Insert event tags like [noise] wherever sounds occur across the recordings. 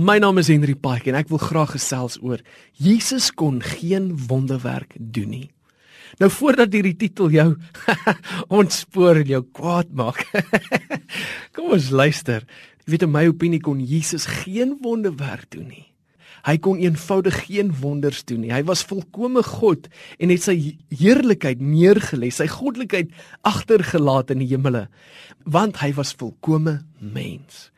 My naam is Henry Pike en ek wil graag gesels oor Jesus kon geen wonderwerk doen nie. Nou voordat hierdie titel jou [laughs] ontspoor en jou kwaad maak. [laughs] kom ons luister. Jy weet in my opinie kon Jesus geen wonderwerk doen nie. Hy kon eenvoudig geen wonders doen nie. Hy was volkomme God en het sy heerlikheid neergelê, sy goddelikheid agtergelaat in die hemele, want hy was volkomme mens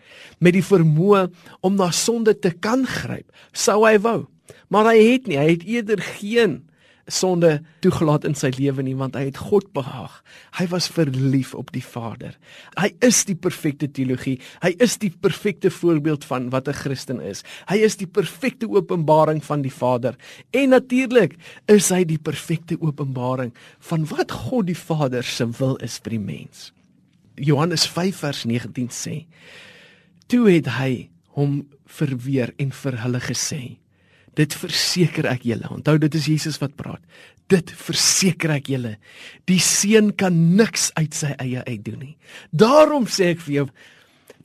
met die vermoë om na sonde te kan gryp, sou hy wou. Maar hy het nie, hy het eerder geen sonde toegelaat in sy lewe nie want hy het God behaag. Hy was verlief op die Vader. Hy is die perfekte teologie. Hy is die perfekte voorbeeld van wat 'n Christen is. Hy is die perfekte openbaring van die Vader. En natuurlik is hy die perfekte openbaring van wat God die Vader se wil is vir die mens. Johannes 5 vers 19 sê: Toe het hy hom verweer en vir hulle gesê: Dit verseker ek julle. Onthou dit is Jesus wat praat. Dit verseker ek julle. Die seun kan niks uit sy eie uit doen nie. Daarom sê ek vir jou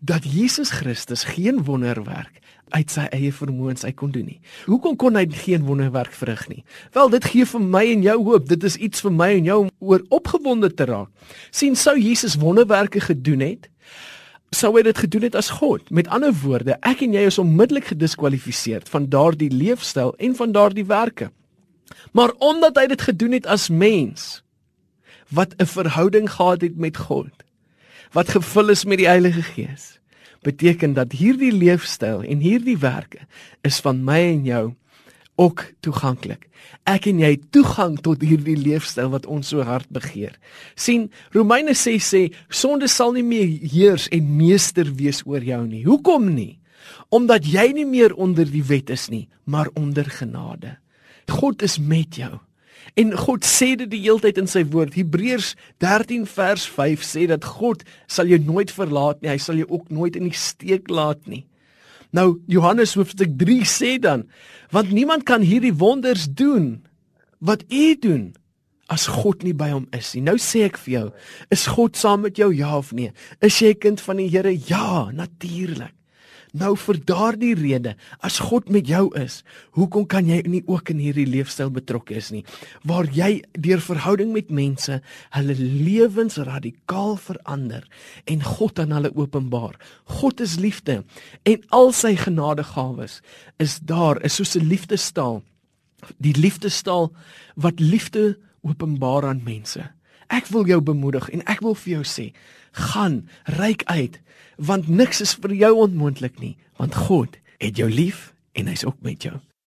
dat Jesus Christus geen wonderwerk uit sy eie vermoëns uit kon doen nie. Hoekom kon hy geen wonderwerk verrig nie? Wel, dit gee vir my en jou hoop. Dit is iets vir my en jou om oor opgewonde te raak. sien sou Jesus wonderwerke gedoen het? Sou hy dit gedoen het as God. Met ander woorde, ek en jy is onmiddellik gediskwalifiseer van daardie leefstyl en van daardie werke. Maar omdat hy dit gedoen het as mens wat 'n verhouding gehad het met God, wat gevul is met die Heilige Gees, beteken dat hierdie leefstyl en hierdie werke is van my en jou ook toeganklik. Ek en jy toegang tot hierdie leefstyl wat ons so hard begeer. sien Romeine 6 sê sonde sal nie meer heers en meester wees oor jou nie. Hoekom nie? Omdat jy nie meer onder die wet is nie, maar onder genade. God is met jou. En God sê dit die hele tyd in sy woord. Hebreërs 13 vers 5 sê dat God sal jou nooit verlaat nie. Hy sal jou ook nooit in die steek laat nie. Nou Johannes hoofstuk 3 sê dan, want niemand kan hierdie wonders doen wat u doen as God nie by hom is nie. Nou sê ek vir jou, is God saam met jou ja of nee? Is jy 'n kind van die Here? Ja, natuurlik. Nou vir daardie rede, as God met jou is, hoekom kan jy nie ook in hierdie leefstyl betrokke is nie? Waar jy deur verhouding met mense hulle lewens radikaal verander en God aan hulle openbaar. God is liefde en al sy genadegawes is daar, is soos 'n liefdestaal. Die liefdestaal wat liefde openbaar aan mense. Ek wil jou bemoedig en ek wil vir jou sê, gaan reik uit want niks is vir jou onmoontlik nie, want God het jou lief en hy's ook met jou.